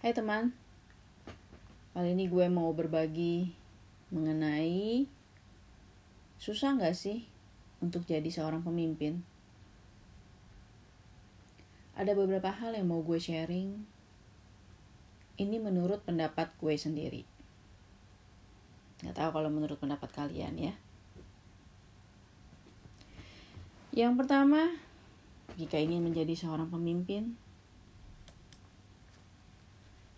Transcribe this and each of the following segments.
Hai teman, kali ini gue mau berbagi mengenai susah nggak sih untuk jadi seorang pemimpin? Ada beberapa hal yang mau gue sharing. Ini menurut pendapat gue sendiri. Gak tahu kalau menurut pendapat kalian ya. Yang pertama, jika ingin menjadi seorang pemimpin,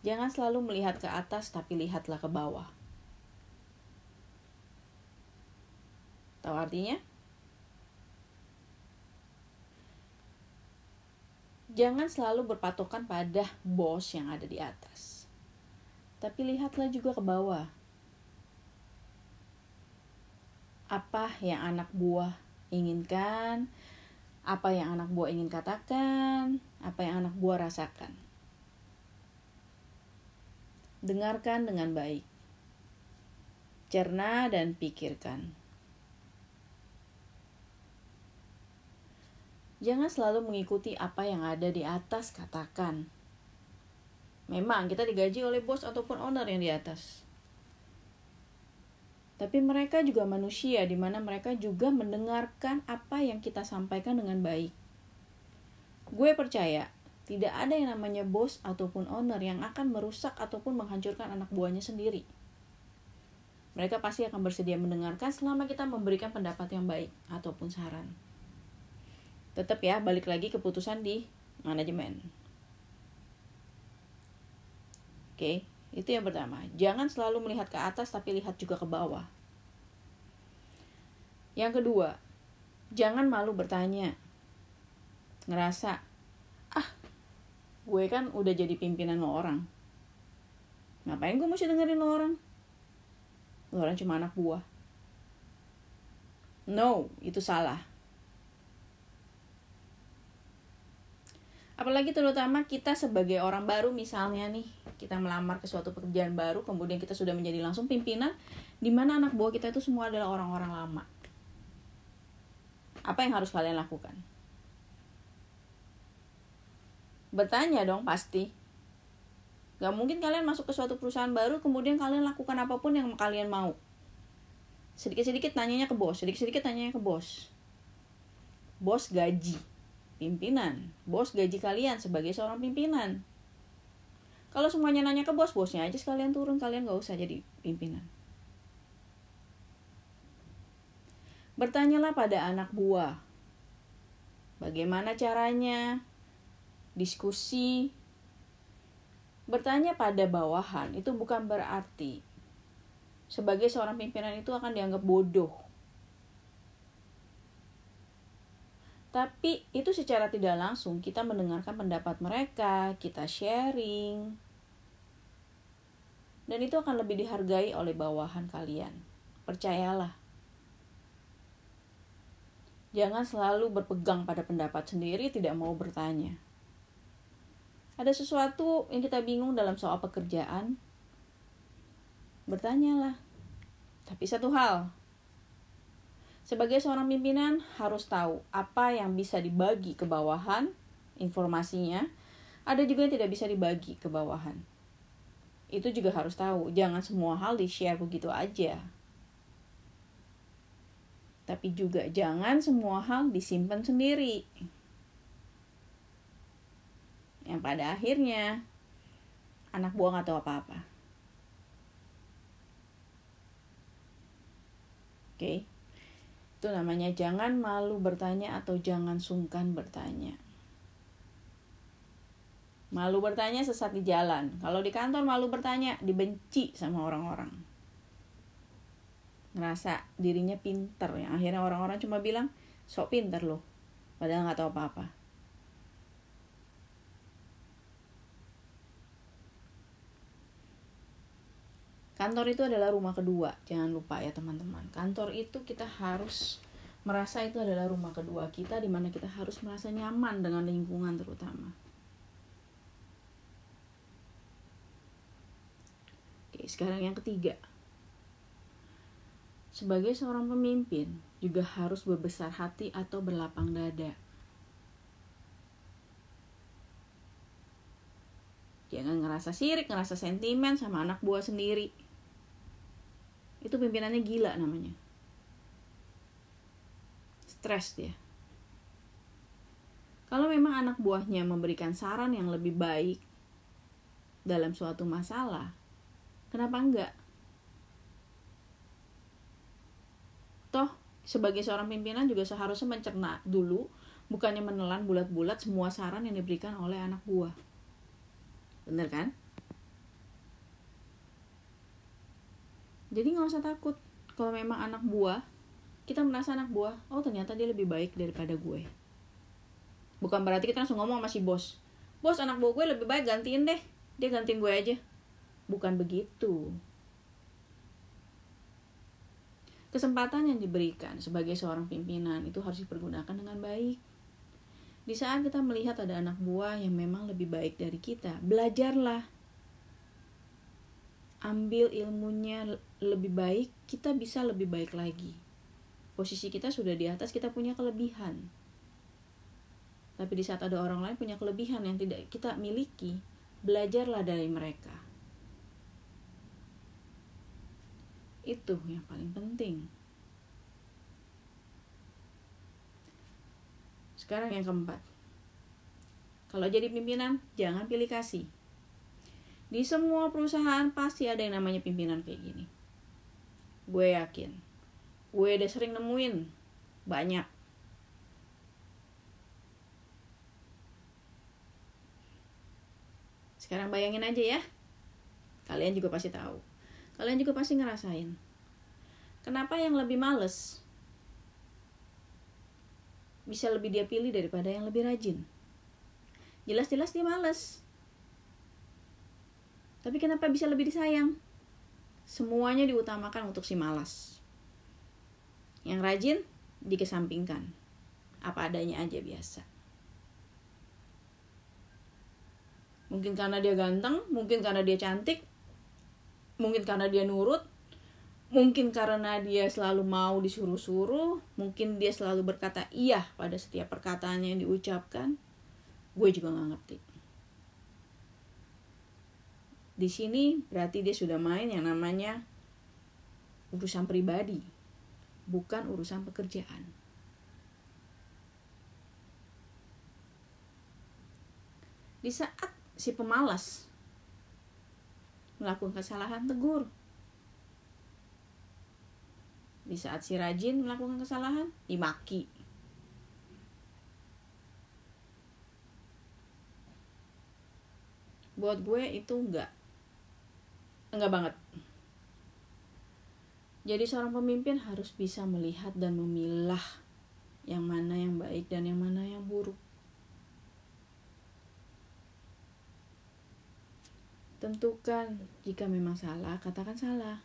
Jangan selalu melihat ke atas, tapi lihatlah ke bawah. Tahu artinya? Jangan selalu berpatokan pada bos yang ada di atas. Tapi lihatlah juga ke bawah. Apa yang anak buah inginkan, apa yang anak buah ingin katakan, apa yang anak buah rasakan. Dengarkan dengan baik. Cerna dan pikirkan. Jangan selalu mengikuti apa yang ada di atas, katakan. Memang kita digaji oleh bos ataupun owner yang di atas. Tapi mereka juga manusia, di mana mereka juga mendengarkan apa yang kita sampaikan dengan baik. Gue percaya tidak ada yang namanya bos ataupun owner yang akan merusak ataupun menghancurkan anak buahnya sendiri. Mereka pasti akan bersedia mendengarkan selama kita memberikan pendapat yang baik ataupun saran. Tetap ya, balik lagi keputusan di manajemen. Oke, itu yang pertama. Jangan selalu melihat ke atas tapi lihat juga ke bawah. Yang kedua, jangan malu bertanya. Ngerasa gue kan udah jadi pimpinan lo orang. Ngapain gue mesti dengerin lo orang? Lo orang cuma anak buah. No itu salah. Apalagi terutama kita sebagai orang baru misalnya nih kita melamar ke suatu pekerjaan baru kemudian kita sudah menjadi langsung pimpinan di mana anak buah kita itu semua adalah orang-orang lama. Apa yang harus kalian lakukan Bertanya dong pasti. Gak mungkin kalian masuk ke suatu perusahaan baru kemudian kalian lakukan apa pun yang kalian mau. Sedikit-sedikit tanyanya ke bos, sedikit-sedikit tanyanya ke bos. Bos gaji pimpinan, bos gaji kalian sebagai seorang pimpinan. Kalau semuanya nanya ke bos, bosnya aja sekalian turun, kalian gak usah jadi pimpinan. Bertanyalah pada anak buah, bagaimana caranya, diskusi, bertanya pada bawahan itu bukan berarti sebagai seorang pimpinan itu akan dianggap bodoh. Tapi itu secara tidak langsung kita mendengarkan pendapat mereka, kita sharing. Dan itu akan lebih dihargai oleh bawahan kalian. Percayalah. Jangan selalu berpegang pada pendapat sendiri, tidak mau bertanya ada sesuatu yang kita bingung dalam soal pekerjaan, bertanyalah. Tapi satu hal, sebagai seorang pimpinan harus tahu apa yang bisa dibagi ke bawahan, informasinya, ada juga yang tidak bisa dibagi ke bawahan. Itu juga harus tahu, jangan semua hal di-share begitu aja. Tapi juga jangan semua hal disimpan sendiri yang pada akhirnya anak buah nggak tahu apa-apa. Oke, itu namanya jangan malu bertanya atau jangan sungkan bertanya. Malu bertanya sesat di jalan. Kalau di kantor malu bertanya, dibenci sama orang-orang. Ngerasa dirinya pinter. Yang akhirnya orang-orang cuma bilang, sok pinter loh. Padahal nggak tahu apa-apa. Kantor itu adalah rumah kedua, jangan lupa ya teman-teman. Kantor itu kita harus merasa itu adalah rumah kedua kita di mana kita harus merasa nyaman dengan lingkungan terutama. Oke, sekarang yang ketiga. Sebagai seorang pemimpin juga harus berbesar hati atau berlapang dada. jangan ngerasa sirik ngerasa sentimen sama anak buah sendiri itu pimpinannya gila namanya stres dia kalau memang anak buahnya memberikan saran yang lebih baik dalam suatu masalah kenapa enggak toh sebagai seorang pimpinan juga seharusnya mencerna dulu bukannya menelan bulat-bulat semua saran yang diberikan oleh anak buah. Bener kan? Jadi nggak usah takut kalau memang anak buah kita merasa anak buah, oh ternyata dia lebih baik daripada gue. Bukan berarti kita langsung ngomong sama si bos. Bos anak buah gue lebih baik gantiin deh. Dia gantiin gue aja. Bukan begitu. Kesempatan yang diberikan sebagai seorang pimpinan itu harus dipergunakan dengan baik. Di saat kita melihat ada anak buah yang memang lebih baik dari kita, belajarlah. Ambil ilmunya lebih baik, kita bisa lebih baik lagi. Posisi kita sudah di atas, kita punya kelebihan. Tapi di saat ada orang lain punya kelebihan yang tidak kita miliki, belajarlah dari mereka. Itu yang paling penting. Sekarang yang keempat. Kalau jadi pimpinan, jangan pilih kasih. Di semua perusahaan pasti ada yang namanya pimpinan kayak gini. Gue yakin. Gue udah sering nemuin. Banyak. Sekarang bayangin aja ya. Kalian juga pasti tahu. Kalian juga pasti ngerasain. Kenapa yang lebih males bisa lebih dia pilih daripada yang lebih rajin. Jelas-jelas dia males. Tapi kenapa bisa lebih disayang? Semuanya diutamakan untuk si malas. Yang rajin dikesampingkan. Apa adanya aja biasa. Mungkin karena dia ganteng, mungkin karena dia cantik, mungkin karena dia nurut, mungkin karena dia selalu mau disuruh-suruh, mungkin dia selalu berkata iya pada setiap perkataannya yang diucapkan. Gue juga gak ngerti. Di sini berarti dia sudah main yang namanya urusan pribadi, bukan urusan pekerjaan. Di saat si pemalas melakukan kesalahan, tegur di saat si rajin melakukan kesalahan dimaki buat gue itu enggak enggak banget. Jadi seorang pemimpin harus bisa melihat dan memilah yang mana yang baik dan yang mana yang buruk. Tentukan jika memang salah katakan salah.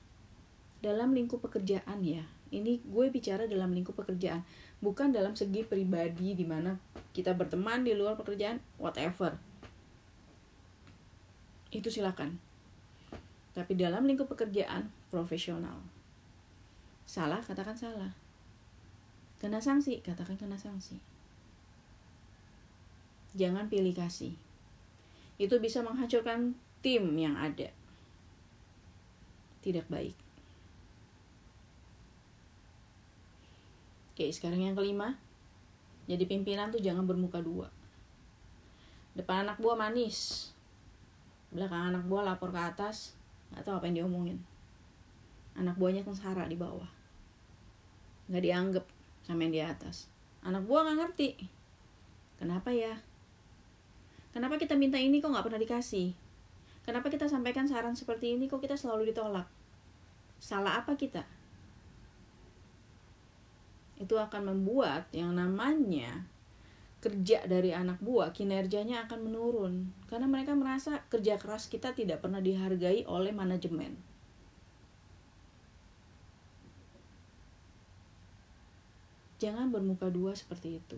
Dalam lingkup pekerjaan ya. Ini gue bicara dalam lingkup pekerjaan bukan dalam segi pribadi di mana kita berteman di luar pekerjaan whatever. Itu silakan tapi dalam lingkup pekerjaan profesional salah katakan salah kena sanksi katakan kena sanksi jangan pilih kasih itu bisa menghancurkan tim yang ada tidak baik Oke, sekarang yang kelima. Jadi pimpinan tuh jangan bermuka dua. Depan anak buah manis. Belakang anak buah lapor ke atas. Atau apa yang diomongin. Anak buahnya sengsara di bawah. Gak dianggap sama yang di atas. Anak buah gak ngerti. Kenapa ya? Kenapa kita minta ini kok gak pernah dikasih? Kenapa kita sampaikan saran seperti ini kok kita selalu ditolak? Salah apa kita? itu akan membuat yang namanya kerja dari anak buah kinerjanya akan menurun karena mereka merasa kerja keras kita tidak pernah dihargai oleh manajemen. Jangan bermuka dua seperti itu.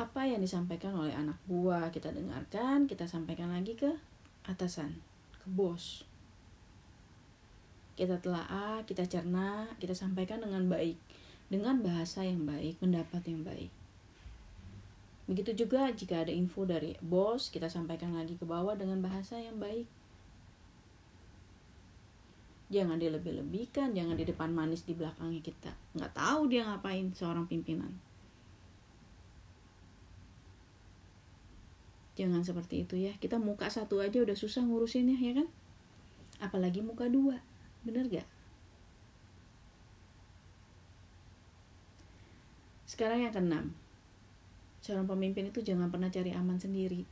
apa yang disampaikan oleh anak buah kita dengarkan kita sampaikan lagi ke atasan ke bos kita telaah, kita cerna, kita sampaikan dengan baik, dengan bahasa yang baik, pendapat yang baik. Begitu juga jika ada info dari bos, kita sampaikan lagi ke bawah dengan bahasa yang baik. Jangan dilebih-lebihkan, jangan di depan manis di belakangnya kita. Nggak tahu dia ngapain seorang pimpinan. Jangan seperti itu ya. Kita muka satu aja udah susah ngurusinnya ya kan? Apalagi muka dua. Bener gak? Sekarang yang keenam. Seorang pemimpin itu jangan pernah cari aman sendiri.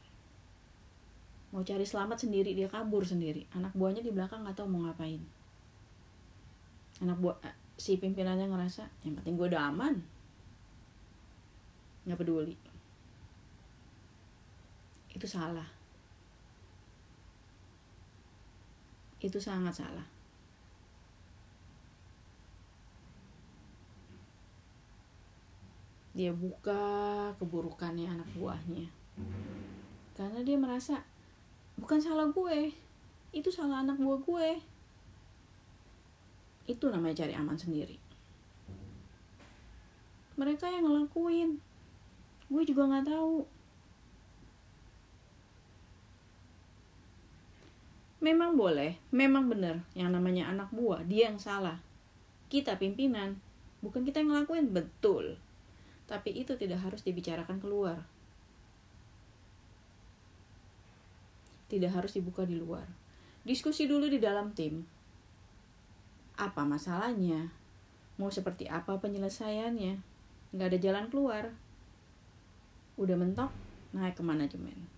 Mau cari selamat sendiri, dia kabur sendiri. Anak buahnya di belakang gak tahu mau ngapain. Anak buah eh, si pimpinannya ngerasa, yang penting gue udah aman. Gak peduli. Itu salah. Itu sangat salah. dia buka keburukannya anak buahnya. Karena dia merasa bukan salah gue. Itu salah anak buah gue. Itu namanya cari aman sendiri. Mereka yang ngelakuin. Gue juga nggak tahu memang boleh memang benar yang namanya anak buah dia yang salah kita pimpinan bukan kita yang ngelakuin betul tapi itu tidak harus dibicarakan keluar. Tidak harus dibuka di luar. Diskusi dulu di dalam tim. Apa masalahnya? Mau seperti apa penyelesaiannya? Nggak ada jalan keluar. Udah mentok, naik ke manajemen.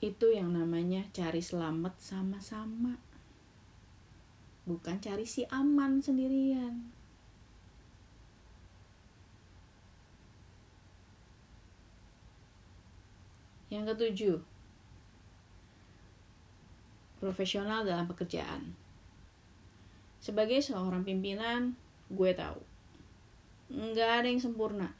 Itu yang namanya cari selamat sama-sama bukan cari si aman sendirian. Yang ketujuh, profesional dalam pekerjaan. Sebagai seorang pimpinan, gue tahu, nggak ada yang sempurna.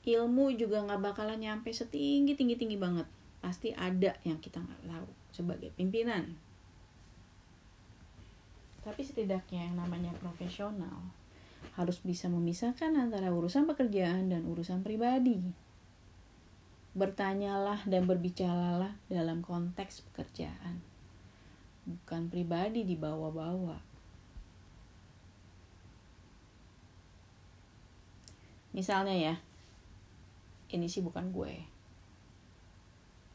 Ilmu juga nggak bakalan nyampe setinggi tinggi tinggi banget. Pasti ada yang kita nggak tahu sebagai pimpinan tapi setidaknya yang namanya profesional harus bisa memisahkan antara urusan pekerjaan dan urusan pribadi. Bertanyalah dan berbicaralah dalam konteks pekerjaan, bukan pribadi dibawa-bawa. Misalnya ya, ini sih bukan gue.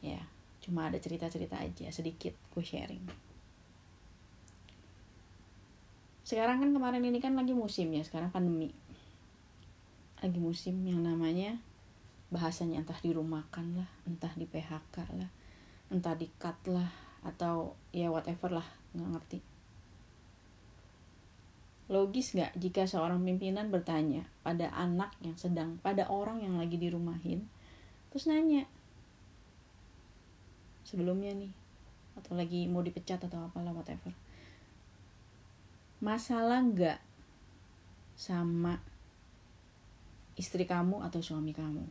Ya, cuma ada cerita-cerita aja sedikit gue sharing. Sekarang kan kemarin ini kan lagi musim ya sekarang pandemi. Lagi musim yang namanya bahasanya entah dirumahkan lah entah di PHK lah entah di cut lah atau ya whatever lah nggak ngerti logis nggak jika seorang pimpinan bertanya pada anak yang sedang pada orang yang lagi dirumahin? Terus nanya. Sebelumnya nih atau lagi mau dipecat atau apalah whatever. Masalah nggak sama istri kamu atau suami kamu?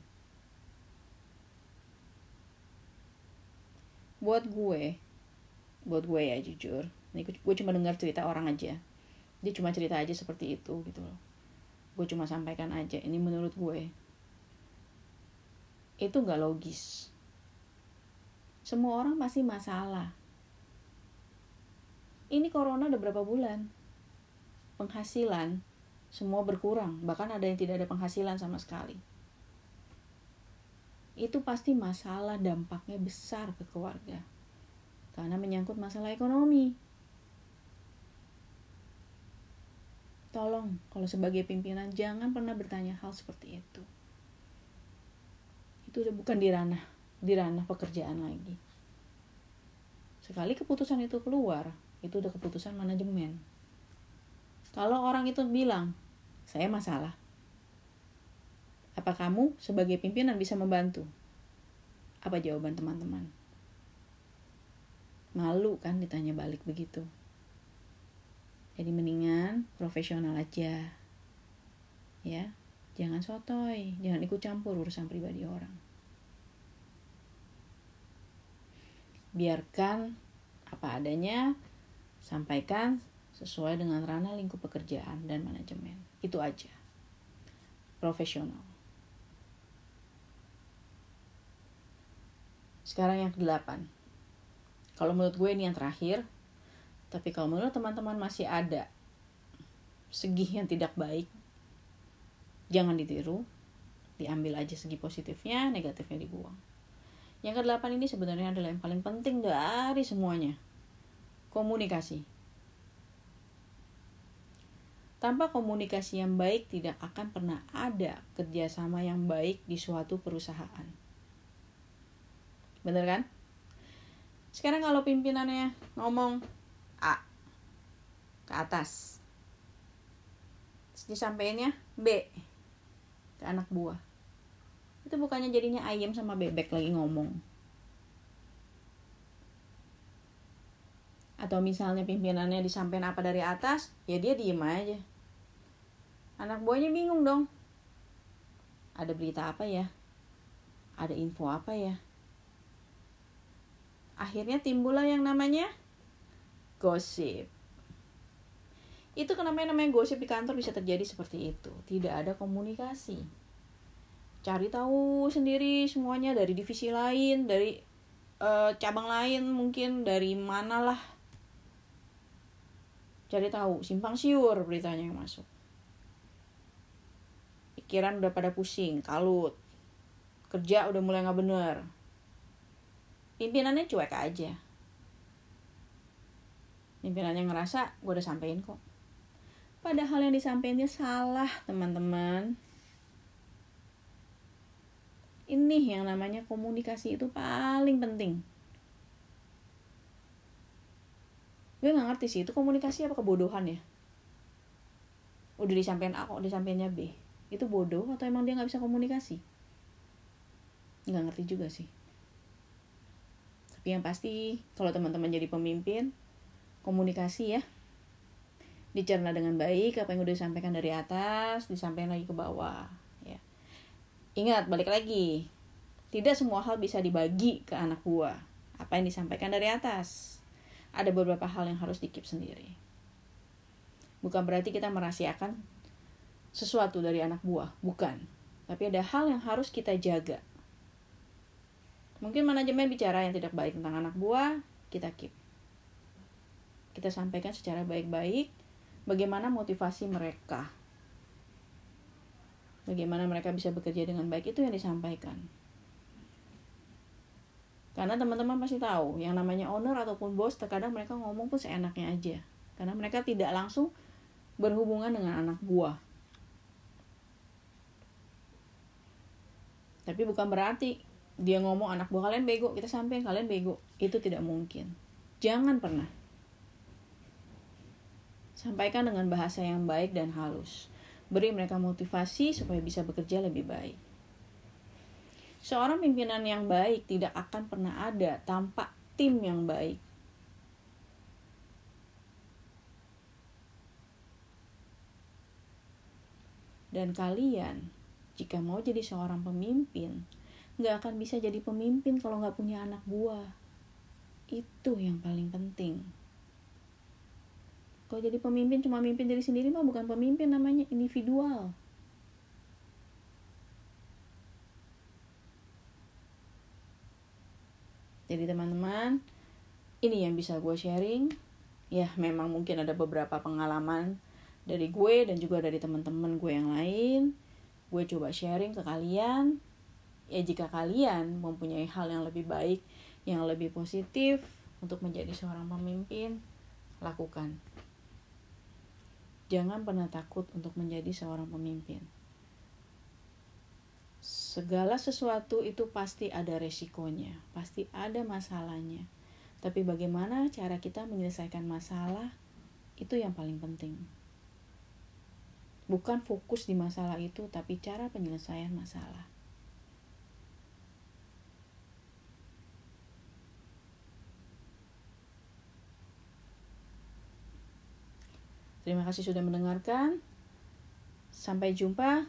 Buat gue buat gue ya jujur. Ini gue cuma dengar cerita orang aja dia cuma cerita aja seperti itu gitu loh gue cuma sampaikan aja ini menurut gue itu nggak logis semua orang pasti masalah ini corona udah berapa bulan penghasilan semua berkurang, bahkan ada yang tidak ada penghasilan sama sekali. Itu pasti masalah dampaknya besar ke keluarga. Karena menyangkut masalah ekonomi. Tolong, kalau sebagai pimpinan jangan pernah bertanya hal seperti itu. Itu udah bukan di ranah di ranah pekerjaan lagi. Sekali keputusan itu keluar, itu udah keputusan manajemen kalau orang itu bilang, saya masalah. Apa kamu sebagai pimpinan bisa membantu? Apa jawaban teman-teman? Malu kan ditanya balik begitu. Jadi mendingan profesional aja. Ya, jangan sotoy, jangan ikut campur urusan pribadi orang. biarkan apa adanya sampaikan sesuai dengan ranah lingkup pekerjaan dan manajemen. Itu aja. Profesional. Sekarang yang kedelapan kalau menurut gue ini yang terakhir tapi kalau menurut teman-teman masih ada segi yang tidak baik jangan ditiru. Diambil aja segi positifnya negatifnya dibuang. Yang kedelapan ini sebenarnya adalah yang paling penting dari semuanya. Komunikasi. Tanpa komunikasi yang baik tidak akan pernah ada kerjasama yang baik di suatu perusahaan. Bener kan? Sekarang kalau pimpinannya ngomong ke atas. Terus disampaikannya B ke anak buah. Itu bukannya jadinya ayam sama bebek lagi ngomong. Atau misalnya pimpinannya disampaikan apa dari atas ya dia diem aja. Anak buahnya bingung dong. Ada berita apa ya? Ada info apa ya? Akhirnya timbullah yang namanya gosip. Itu kenapa yang namanya gosip di kantor bisa terjadi seperti itu. Tidak ada komunikasi. Cari tahu sendiri semuanya dari divisi lain, dari uh, cabang lain mungkin dari mana lah. Cari tahu, simpang siur beritanya yang masuk. Pikiran udah pada pusing, kalut. Kerja udah mulai nggak bener. Pimpinannya cuek aja pimpinannya ngerasa gue udah sampein kok padahal yang disampaikannya salah teman-teman. Ini yang namanya komunikasi itu paling penting. Gue nggak ngerti sih itu komunikasi apa kebodohan ya? Udah disampaikan A kok disampaikannya B. Itu bodoh atau emang dia nggak bisa komunikasi? Nggak ngerti juga sih. Tapi yang pasti kalau teman-teman jadi pemimpin komunikasi ya dicerna dengan baik apa yang udah disampaikan dari atas disampaikan lagi ke bawah ya. Ingat balik lagi. Tidak semua hal bisa dibagi ke anak buah. Apa yang disampaikan dari atas. Ada beberapa hal yang harus dikip sendiri. Bukan berarti kita merahasiakan sesuatu dari anak buah. Bukan. Tapi ada hal yang harus kita jaga. Mungkin manajemen bicara yang tidak baik tentang anak buah kita keep. Kita sampaikan secara baik-baik bagaimana motivasi mereka? Bagaimana mereka bisa bekerja dengan baik? Itu yang disampaikan. Karena teman-teman pasti tahu yang namanya owner ataupun bos terkadang mereka ngomong pun seenaknya aja. Karena mereka tidak langsung berhubungan dengan anak buah. Tapi bukan berarti dia ngomong anak buah kalian bego kita sampai kalian bego. Itu tidak mungkin. Jangan pernah Sampaikan dengan bahasa yang baik dan halus. Beri mereka motivasi supaya bisa bekerja lebih baik. Seorang pimpinan yang baik tidak akan pernah ada tanpa tim yang baik. Dan kalian, jika mau jadi seorang pemimpin, nggak akan bisa jadi pemimpin kalau nggak punya anak buah. Itu yang paling penting. Kalau jadi pemimpin cuma mimpin diri sendiri mah bukan pemimpin namanya individual. Jadi teman-teman, ini yang bisa gue sharing. Ya memang mungkin ada beberapa pengalaman dari gue dan juga dari teman-teman gue yang lain. Gue coba sharing ke kalian. Ya jika kalian mempunyai hal yang lebih baik, yang lebih positif untuk menjadi seorang pemimpin, lakukan. Jangan pernah takut untuk menjadi seorang pemimpin. Segala sesuatu itu pasti ada resikonya, pasti ada masalahnya. Tapi bagaimana cara kita menyelesaikan masalah itu yang paling penting. Bukan fokus di masalah itu, tapi cara penyelesaian masalah. Terima kasih sudah mendengarkan. Sampai jumpa.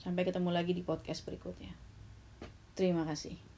Sampai ketemu lagi di podcast berikutnya. Terima kasih.